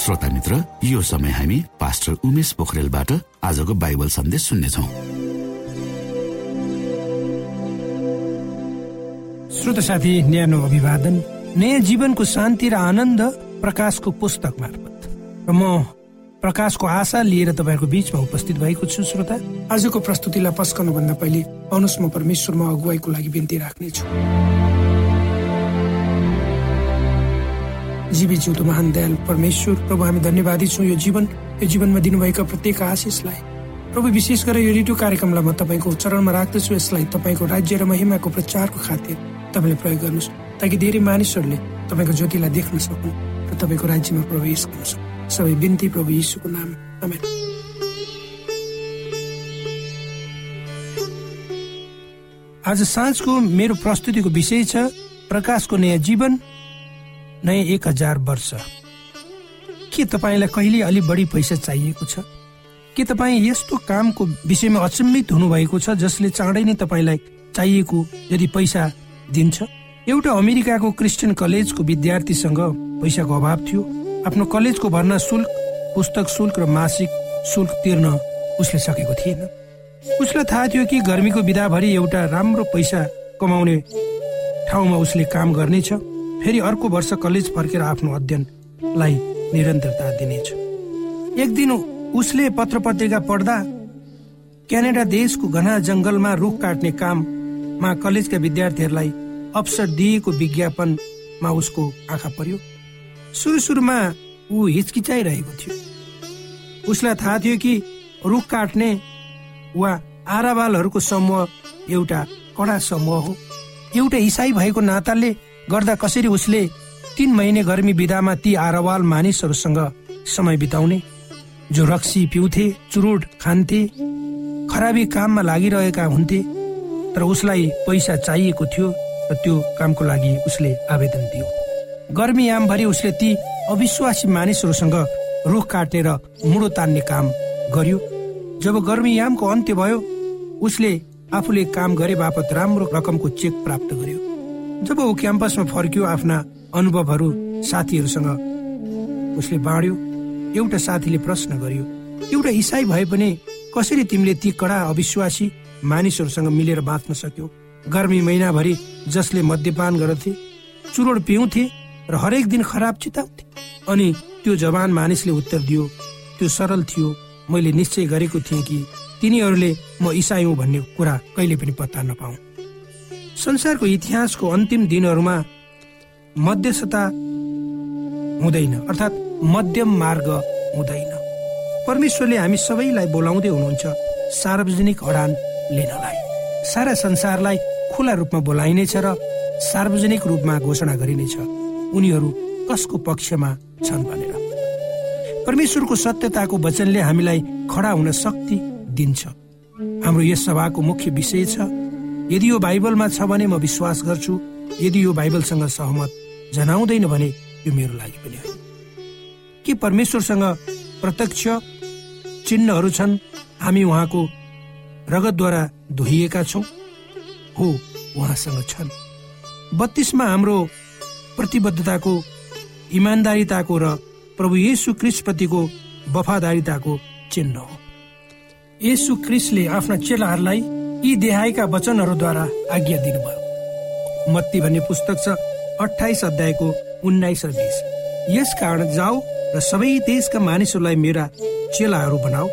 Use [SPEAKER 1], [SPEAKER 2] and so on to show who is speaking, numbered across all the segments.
[SPEAKER 1] श्रोता मित्र यो समय हामी पास्टर उमेश पोखरेलबाट आजको बाइबल सन्देश सुन्नेछौ।
[SPEAKER 2] श्रोत साथी न्यानो अभिवादन। नयाँ जीवनको शान्ति र आनन्द प्रकाशको पुस्तक मार्फत। र म प्रकाशको आशा लिएर तपाईँहरूको बिचमा उपस्थित भएको छु श्रोता। आजको प्रस्तुतिलाई पस्कनुभन्दा पहिले अनुष्म परमेश्वरमा अगुवाईको लागि बिन्ती राख्नेछु। जीवी जिउँदो महान दयाल परमेश्वर। प्रभु हामी धन्यवादी छौँ यो जीवन। यो जीवनमा दिनुभएका प्रत्येक आशिषलाई। प्रभु विशेष गरेर यो रेडियो कार्यक्रमलाई म तपाईँको चरणमा राख्दछु। यसलाई तपाईँको राज्य र महिमाको प्रचारको खातिर तपाईँले प्रयोग गर्नुहोस् ताकि धेरै मानिसहरूले तपाईँको ज्योतिलाई देख्न सकुन् र तपाईँको राज्यमा प्रवेश गर्न सक्नु। सबै बिन्ती प्रभु यीशुको नाम। आमेन। आज साँझको मेरो प्रस्तुतिको विषय छ प्रकाशको नयाँ जीवन। नयाँ एक हजार वर्ष। के तपाईँलाई कहिले अलिक बढी पैसा चाहिएको छ? के तपाईँ यस्तो कामको विषयमा अचम्मित हुनुभएको छ जसले चाँडै नै तपाईँलाई चाहिएको यदि पैसा दिन्छ? एउटा अमेरिकाको क्रिस्चियन कलेजको विद्यार्थीसँग पैसाको अभाव थियो। आफ्नो कलेजको भर्ना शुल्क पुस्तक शुल्क र मासिक शुल्क तिर्न उसले सकेको थिएन। उसलाई थाहा थियो कि गर्मीको विधाभरि एउटा राम्रो पैसा कमाउने ठाउँमा उसले काम गर्नेछ। फेरि अर्को वर्ष कलेज फर्केर आफ्नो अध्ययनलाई निरन्तरता दिनेछ। एक दिन उसले पत्र पत्रिका पढ्दा क्यानाडा देशको घना जङ्गलमा रुख काट्ने काममा कलेजका विद्यार्थीहरूलाई अवसर दिएको विज्ञापनमा उसको आँखा पर्यो। सुरु सुरुमा ऊ हिचकिचाइरहेको थियो। उसलाई थाहा थियो कि रुख काट्ने वा आराबालहरूको समूह एउटा कडा समूह हो। एउटा इसाई भएको नाताले गर्दा कसरी उसले तीन महिने गर्मी विधामा ती आरवाल मानिसहरूसँग समय बिताउने? जो रक्सी पिउथे चुरुट खान्थे खराबी काममा लागिरहेका हुन्थे तर उसलाई पैसा चाहिएको थियो र त्यो कामको लागि उसले आवेदन दियो। गर्मी यामभरि उसले ती अविश्वासी मानिसहरूसँग रुख काट्ने र मुडो तान्ने काम गर्यो। जब गर्मी यामको अन्त्य भयो उसले आफूले काम गरे बापत राम्रो रकमको चेक प्राप्त गर्यो। जब ऊ क्याम्पसमा फर्क्यो आफ्ना अनुभवहरू साथीहरूसँग उसले बाँड्यो एउटा साथीले प्रश्न गर्यो एउटा इसाई भए पनि कसरी तिमीले ती कडा अविश्वासी मानिसहरूसँग मिलेर बाँच्न सक्यौ? गर्मी महिनाभरि जसले मद्यपान गर्थे चुरोड पिउँथे र हरेक दिन खराब चिताउँथे। अनि त्यो जवान मानिसले उत्तर दियो त्यो सरल थियो मैले निश्चय गरेको थिएँ कि तिनीहरूले म इसाई हुँ भन्ने कुरा कहिले पनि पत्ता नपाऊ संसारको इतिहासको अन्तिम दिनहरूमा मध्यस्थता हुँदैन अर्थात् मध्यम मार्ग हुँदैन। परमेश्वरले हामी सबैलाई बोलाउँदै हुनुहुन्छ सार्वजनिक अडान लिनलाई। सारा संसारलाई खुला रूपमा बोलाइनेछ र सार्वजनिक रूपमा घोषणा गरिनेछ। उनीहरू कसको पक्षमा छन् भनेर। परमेश्वरको सत्यताको वचनले हामीलाई खडा हुन शक्ति दिन्छ। हाम्रो यस सभाको मुख्य विषय छ यदि यो बाइबलमा छ भने म विश्वास गर्छु। यदि यो बाइबलसँग सहमत जनाउँदैन भने यो मेरो लागि पनि होइन। के परमेश्वरसँग प्रत्यक्ष चिन्हहरू छन्? हामी उहाँको रगतद्वारा धोइएका छौँ। हो उहाँसँग छन्। बत्तीसमा हाम्रो प्रतिबद्धताको इमान्दारिताको र प्रभु येसु क्रिस्प्रतिको वफादारिताको चिन्ह हो। यसु क्रिसले आफ्ना चेलाहरूलाई यी देहायका वचनहरूद्वारा आज्ञा दिनुभयो। मत्ती भन्ने पुस्तक छ अठाइस अध्यायको उन्नाइस र बिस। यस कारण जाऊ र सबै देशका मानिसहरूलाई मेरा चेलाहरू बनाऊ।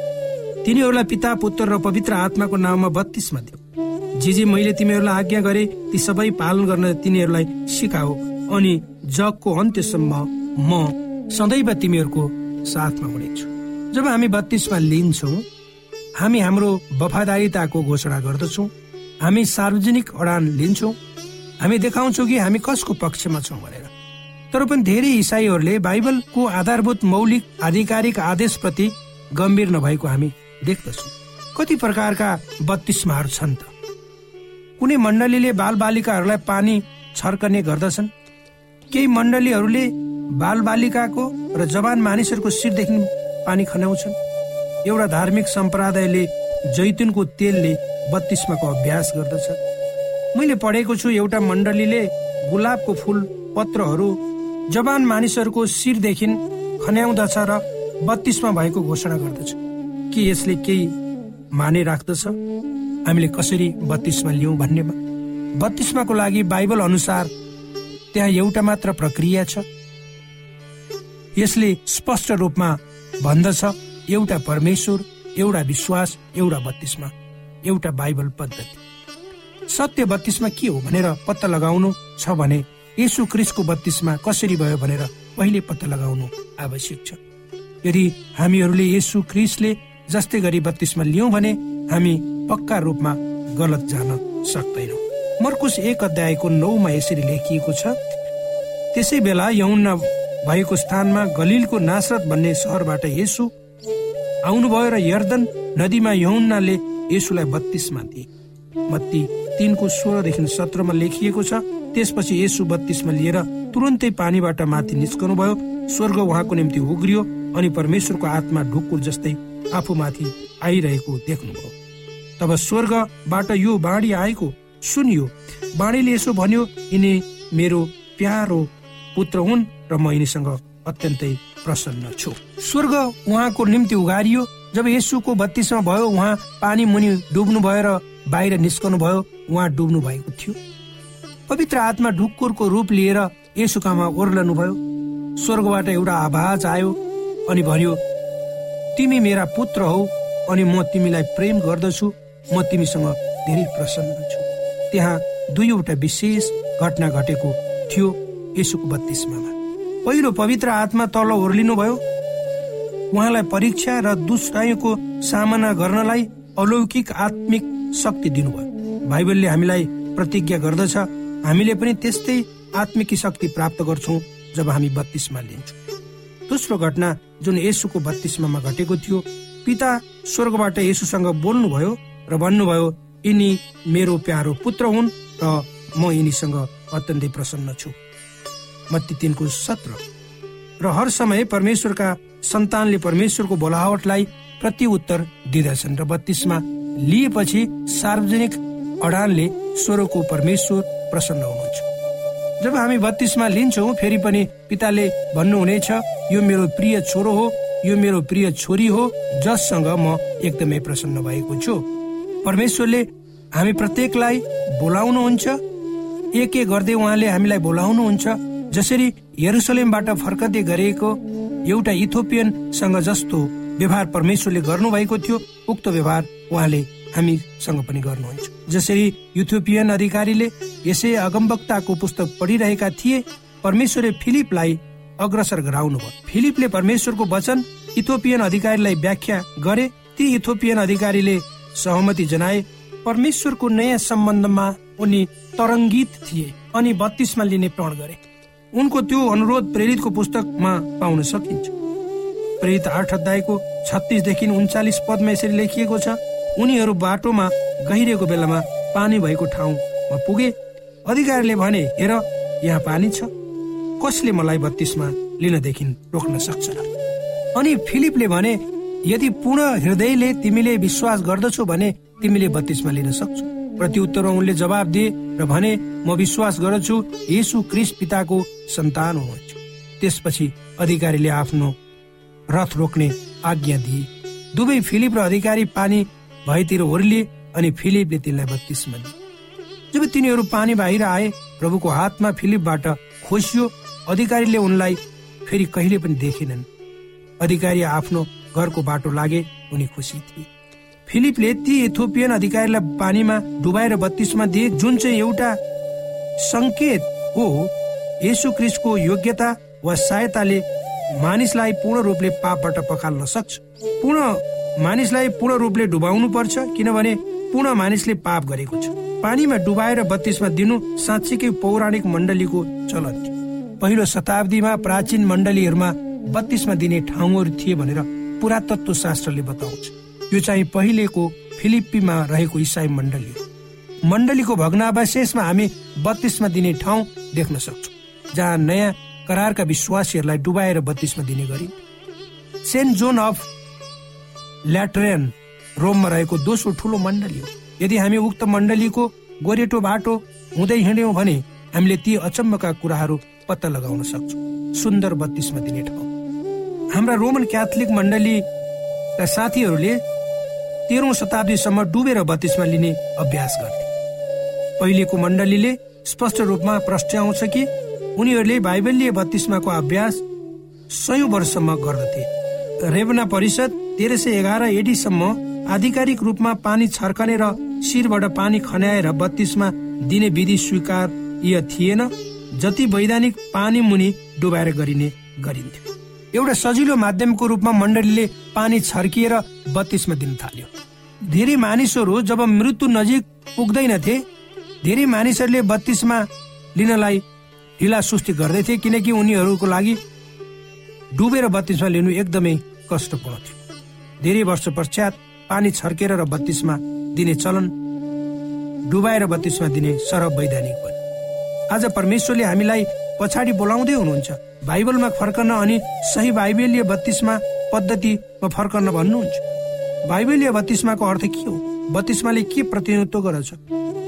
[SPEAKER 2] तिनीहरूलाई पिता पुत्र र पवित्र आत्माको नाममा बत्तीसमा दियो जे जे मैले तिमीहरूलाई आज्ञा गरे ती सबै पालन गर्न तिनीहरूलाई सिकाऊ अनि जगको अन्त्यसम्म म सदैव तिमीहरूको साथमा हुनेछु। जब हामी बत्तीसमा लिन्छौँ हामी हाम्रो वफादारिताको घोषणा गर्दछौँ। हामी सार्वजनिक अडान लिन्छौँ। हामी देखाउँछौँ कि हामी कसको पक्षमा छौँ भनेर। तर पनि धेरै इसाईहरूले बाइबलको आधारभूत मौलिक आधिकारिक आदेशप्रति गम्भीर नभएको हामी देख्दछौँ। कति प्रकारका बत्तीसमाहरू छन् त। कुनै मण्डलीले बाल बालिकाहरूलाई पानी छर्कने गर्दछन्। केही मण्डलीहरूले बाल बालिकाको र जवान मानिसहरूको शिरदेखि पानी खनाउँछन् एउटा धार्मिक सम्प्रदायले जैतुनको तेलले बत्तीसमाको अभ्यास गर्दछ। मैले पढेको छु एउटा मण्डलीले गुलाबको फुल पत्रहरू जवान मानिसहरूको शिरदेखि खन्याउँदछ र बत्तीसमा भएको घोषणा गर्दछ। के यसले केही माने राख्दछ हामीले कसरी बत्तीसमा लियौँ भन्नेमा? बत्तीसमाको लागि बाइबल अनुसार त्यहाँ एउटा मात्र प्रक्रिया छ। यसले स्पष्ट रूपमा भन्दछ। एउटा परमेश्वर एउटा विश्वास एउटा बत्तीसमा एउटा बाइबल पद्धति। सत्य बत्तीसमा के हो भनेर पत्ता लगाउनु छ भने यसु क्रिसको बत्तीसमा कसरी भयो भनेर पहिले पत्ता लगाउनु आवश्यक छ। यदि हामीहरूले यसु क्रिसले जस्तै गरी बत्तीसमा लियौँ भने हामी पक्का रूपमा गलत जान सक्दैनौँ। मर्कुस एक अध्यायको नौमा यसरी लेखिएको छ त्यसै बेला यौन भएको स्थानमा गलिलको नासरत भन्ने सहरबाट यसु आउनुभयो र यर्दन नदीमा यहुन्नाले यसुलाई बत्तीसमा दिए। मत्ती तिनको सोह्रदेखि सत्रमा लेखिएको छ त्यसपछि यसु बत्तीसमा लिएर तुरन्तै पानीबाट माथि निस्कनु भयो स्वर्ग उहाँको निम्ति उग्रियो अनि परमेश्वरको आत्मा ढुकुर जस्तै आफूमाथि आइरहेको देख्नुभयो। तब स्वर्गबाट यो बाणी आएको सुनियो बाणीले यसो भन्यो यिनी मेरो प्यारो पुत्र हुन् र म यिनीसँग अत्यन्तै प्रसन्न छु। स्वर्ग उहाँको निम्ति उघारियो। जब यसुको बत्तीसमा भयो उहाँ पानी मुनि डुब्नु भयो र बाहिर निस्कनु भयो उहाँ डुब्नु भएको थियो पवित्र आत्मा ढुक्कुरको रूप लिएर यसुकामा ओर्लनु भयो। स्वर्गबाट एउटा आवाज आयो अनि भन्यो तिमी मेरा पुत्र हौ अनि म तिमीलाई प्रेम गर्दछु। म तिमीसँग धेरै प्रसन्न छु। त्यहाँ दुईवटा विशेष घटना घटेको थियो यसुको बत्तीसमा पहिलो पवित्र आत्मा तल ओर्लिनु भयो उहाँलाई परीक्षा र दुष्टायुको सामना गर्नलाई अलौकिक आत्मिक शक्ति दिनुभयो। बाइबलले हामीलाई प्रतिज्ञा गर्दछ हामीले पनि त्यस्तै आत्मिक शक्ति प्राप्त गर्छौँ जब हामी बत्तीसमा लिन्छौँ। दोस्रो घटना जुन यसुको बत्तीसमा घटेको थियो पिता स्वर्गबाट यसुसँग बोल्नुभयो र भन्नुभयो यिनी मेरो प्यारो पुत्र हुन् र म यिनीसँग अत्यन्तै प्रसन्न छु। मत्ती तिनको सत्र र हर समय परमेश्वरका सन्तानले परमेश्वरको बोलावटलाई प्रति उत्तर दिँदछन् र बत्तीसमा लिएपछि सार्वजनिक अडानले स्वरको परमेश्वर प्रसन्न हुनुहुन्छ। जब हामी बत्तीसमा लिन्छौँ फेरि पनि पिताले भन्नुहुनेछ यो मेरो प्रिय छोरो हो यो मेरो प्रिय छोरी हो जससँग म एकदमै प्रसन्न भएको छु। परमेश्वरले हामी प्रत्येकलाई बोलाउनुहुन्छ एक एक गर्दै उहाँले हामीलाई बोलाउनुहुन्छ जसरी यरुसलेमबाट फर्कदै गरेको एउटा इथोपियनसँग जस्तो व्यवहार परमेश्वरले गर्नुभएको थियो उक्त व्यवहार उहाँले हामीसँग पनि गर्नुहुन्छ। जसरी युथोपियन अधिकारीले यसै अगमवक्ताको पुस्तक पढिरहेका थिए परमेश्वरले फिलिपलाई अग्रसर गराउनु भयो फिलिपले परमेश्वरको वचन इथोपियन अधिकारीलाई व्याख्या गरे ती इथोपियन अधिकारीले सहमति जनाए परमेश्वरको नयाँ सम्बन्धमा उनी तरङ्गित थिए अनि बत्तीसमा लिने प्रण गरे। उनको त्यो अनुरोध प्रेरितको पुस्तकमा पाउन सकिन्छ। प्रेरित आठ अध्यायको छत्तिसदेखि उन्चालिस पदमा यसरी लेखिएको छ उनीहरू बाटोमा गहिरेको बेलामा पानी भएको ठाउँमा पुगे। अधिकारीले भने हेर यहाँ पानी छ। कसले मलाई बत्तीसमा लिनदेखि रोक्न सक्छ? अनि फिलिपले भने यदि पूर्ण हृदयले तिमीले विश्वास गर्दछौ भने तिमीले बत्तीसमा लिन सक्छौ। प्रत्युत्तरमा उनले जवाब दिए र भने म विश्वास गर्दछु यसु क्रिस पिताको सन्तान हुनुहुन्छ। त्यसपछि अधिकारीले आफ्नो रथ रोक्ने आज्ञा दिए। दुवै फिलिप र अधिकारी पानी भएतिर ओर्लिए अनि फिलिपले तिनलाई बत्तिसमा दिए। जब तिनीहरू पानी बाहिर आए प्रभुको हातमा फिलिपबाट खोसियो अधिकारीले उनलाई फेरि कहिले पनि देखेनन्। अधिकारी आफ्नो घरको बाटो लागे उनी खुसी थिए। फिलिपले ती इथोपियन अधिकारीलाई पानीमा डुबाएर बत्तिसमा दिए जुन चाहिँ एउटा सङ्केत हो यसु क्रिस्टको योग्यता वा सहायताले मानिसलाई पूर्ण रूपले पापबाट पखाल्न सक्छ। पूर्ण मानिसलाई पूर्ण रूपले डुबाउनु पर्छ किनभने पूर्ण मानिसले पाप गरेको छ। पानीमा डुबाएर बत्तीसमा दिनु साँच्चीकै पौराणिक मण्डलीको चलन थियो। पहिलो शताब्दीमा प्राचीन मण्डलीहरूमा बत्तीसमा दिने ठाउँहरू थिए भनेर पुरातत्व शास्त्रले बताउँछ। यो चाहिँ पहिलेको फिलिप्पीमा रहेको इसाई मण्डली हो। मण्डलीको भग्नावशेषमा हामी बत्तीसमा दिने ठाउँ देख्न सक्छौँ जहाँ नयाँ करारका विश्वासीहरूलाई डुबाएर बत्तीसमा दिने गरिन्। सेन्ट जोन अफ ल्याट्रेन रोममा रहेको दोस्रो ठुलो मण्डली हो। यदि हामी उक्त मण्डलीको गोरेटो बाटो हुँदै हिँड्यौँ भने हामीले ती अचम्मका कुराहरू पत्ता लगाउन सक्छौँ। सुन्दर बत्तीसमा दिने ठाउँ। हाम्रा रोमन क्याथोलिक मण्डलीका साथीहरूले तेह्रौँ शताब्दीसम्म डुबेर बत्तीसमा लिने अभ्यास गर्थे। पहिलेको मण्डलीले स्पष्ट रूपमा प्रस्ट्याउँछ कि उनीहरूले बाइबलीय बत्तीसमाको अभ्यास सयौं वर्षसम्म गर्दथे। रेवना परिषद तेह्र सय एघार एडीसम्म आधिकारिक रूपमा पानी छर्कने र शिरबाट पानी खन्याएर बत्तीसमा दिने विधि स्वीकार थिएन जति वैधानिक पानी मुनि डुबाएर गरिने गरिन्थ्यो। एउटा सजिलो माध्यमको रूपमा मण्डलीले पानी छर्किएर बत्तीसमा दिन थाल्यो। धेरै मानिसहरू जब मृत्यु नजिक पुग्दैनथे धेरै मानिसहरूले बत्तीसमा लिनलाई ढिला सुस्ती गर्दैथे किनकि उनीहरूको लागि डुबेर बत्तीसमा लिनु एकदमै कष्टपूर्ण थियो। धेरै वर्ष पश्चात पानी छर्केर र बत्तीसमा दिने चलन डुबाएर बत्तीसमा दिने सरब वैधानिक आज परमेश्वरले हामीलाई पछाडि बोलाउँदै हुनुहुन्छ। बाइबलमा फर्कन अनि सही बाइबलीय बत्तीसमा पद्धतिमा फर्कन भन्नुहुन्छ। बाइबलीय बत्तीसमाको अर्थ के हो? बत्तीसमाले के प्रतिनिधित्व गर्छ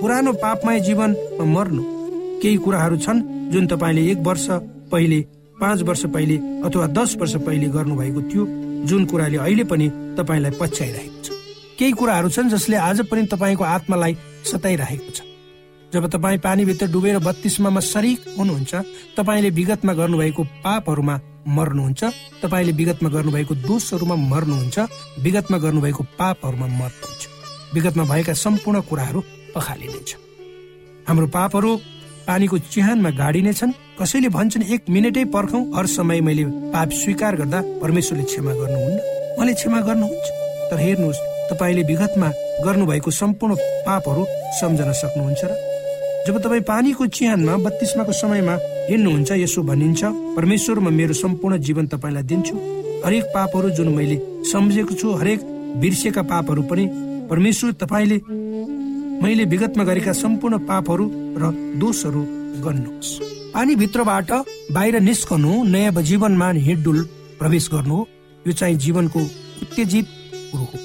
[SPEAKER 2] पुरानो पापमय जीवनमा मर्नु। केही कुराहरू छन् जुन तपाईँले एक वर्ष पहिले पाँच वर्ष पहिले अथवा दस वर्ष पहिले गर्नुभएको थियो जुन कुराले अहिले पनि तपाईँलाई पछ्याइरहेको छ। केही कुराहरू छन् जसले आज पनि तपाईँको आत्मालाई सताइरहेको छ। जब तपाईँ पानीभित्र डुबेर बत्तीसमा सरिक हुनुहुन्छ तपाईँले विगतमा गर्नुभएको पापहरूमा मर्नुहुन्छ तपाईँले विगतमा गर्नुभएको दोषहरूमा मर्नुहुन्छ विगतमा गर्नुभएको पापहरूमा मर्नुहुन्छ। विगतमा भएका सम्पूर्ण कुराहरू पखालिनेछ। हाम्रो पापहरू पानीको चिहानमा गाडिने छन् कसैले भन्छन् एक मिनटै पर्खौ हर समय मैले पाप स्वीकार गर्दा परमेश्वरले क्षमा गर्नुहुन्न। उहाँले क्षमा गर्नुहुन्छ। तर हेर्नुहोस् तपाईँले विगतमा गर्नुभएको सम्पूर्ण पापहरू सम्झन सक्नुहुन्छ र जब तपाईँ पानीको चिहानमा बत्तीसमाको समयमा हिँड्नुहुन्छ यसो भनिन्छ परमेश्वरमा मेरो सम्पूर्ण जीवन तपाईँलाई दिन्छु। हरेक पापहरू जुन मैले सम्झेको छु हरेक बिर्सेका पापहरू पनि परमेश्वर तपाईँले मैले विगतमा गरेका सम्पूर्ण पापहरू र दोषहरू गर्नुहोस्। पानीभित्रबाट बाहिर निस्कनु नयाँ जीवनमा हिडडुल प्रवेश गर्नु हो। यो चाहिँ जीवनको उत्तेजित कुरो हो।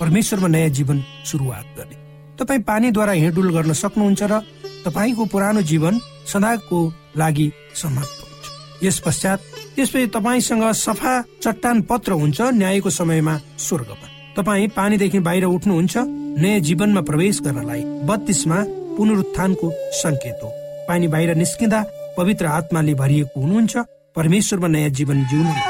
[SPEAKER 2] परमेश्वरमा नयाँ जीवन सुरुवात गर्ने। तपाईँ पानीद्वारा हिँडुल गर्न सक्नुहुन्छ र तपाईँको पुरानो जीवन सदाको लागि समाप्त हुन्छ। यस पश्चात त्यसपछि तपाईँसँग सफा चट्टान पत्र हुन्छ न्यायको समयमा स्वर्गमा। तपाईँ पानीदेखि बाहिर उठ्नुहुन्छ नयाँ जीवनमा प्रवेश गर्नलाई बत्तीसमा पुनरुत्थानको संकेत हो। पानी बाहिर निस्किँदा पवित्र आत्माले भरिएको हुनुहुन्छ परमेश्वरमा नयाँ जीवन जिउनु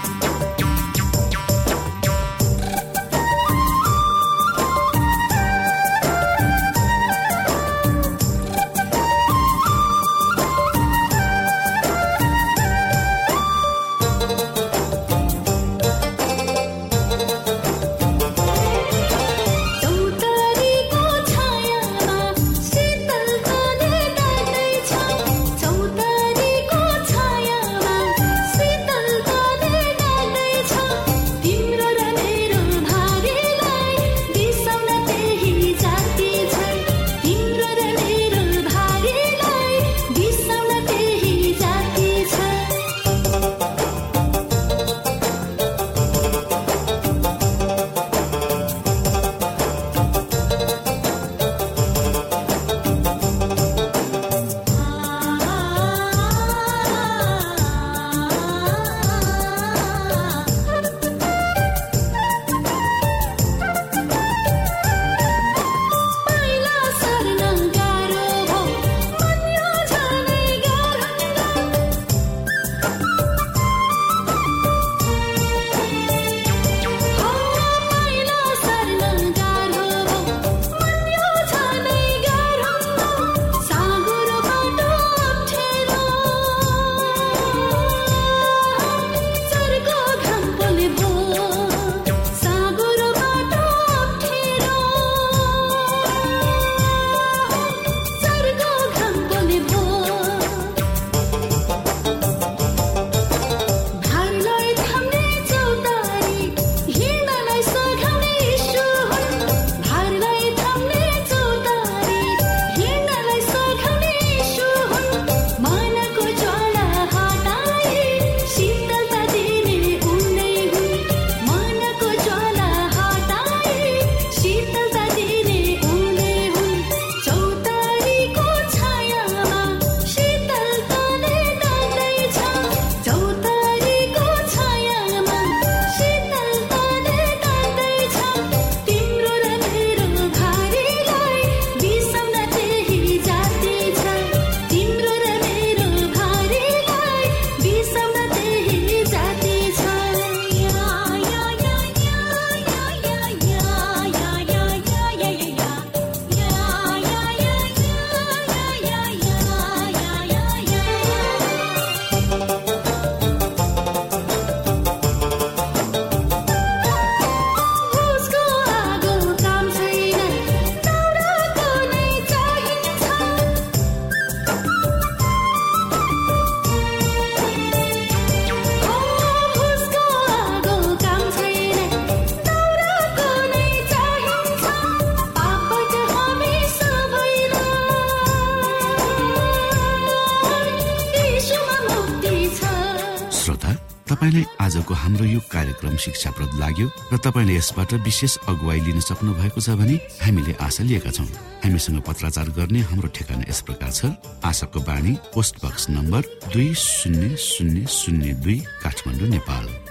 [SPEAKER 1] तपाईँलाई आजको हाम्रो यो कार्यक्रम शिक्षाप्रद लाग्यो र तपाईँले यसबाट विशेष अगुवाई लिन सक्नु भएको छ भने हामीले आशा लिएका छौँ। हामीसँग पत्राचार गर्ने हाम्रो ठेगाना यस प्रकार छ। आशाको बाणी पोस्ट बक्स नम्बर दुई शून्य शून्य शून्य दुई काठमाडौँ नेपाल।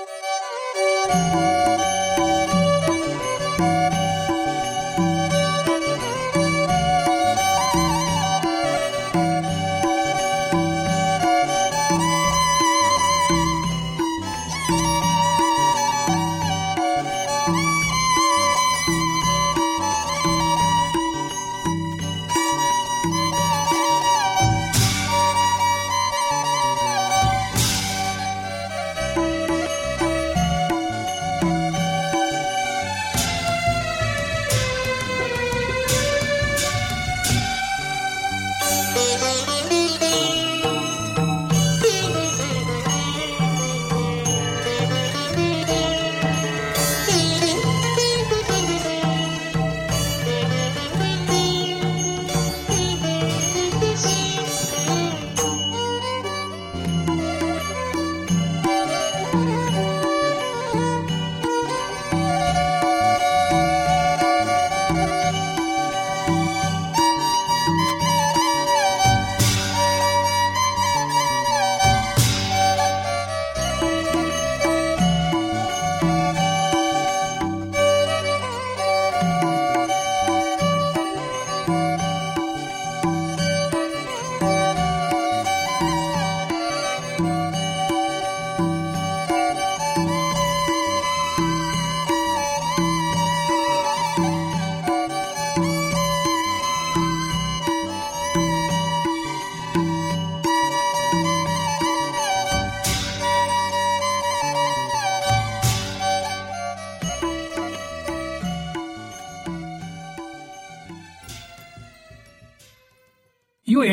[SPEAKER 2] यो